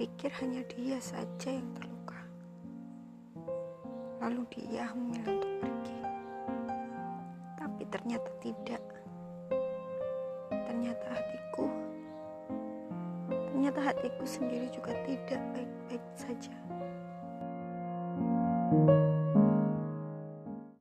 pikir hanya dia saja yang terluka. Lalu dia memilih untuk pergi. Tapi ternyata tidak. Ternyata hatiku, ternyata hatiku sendiri juga tidak baik-baik saja. thank you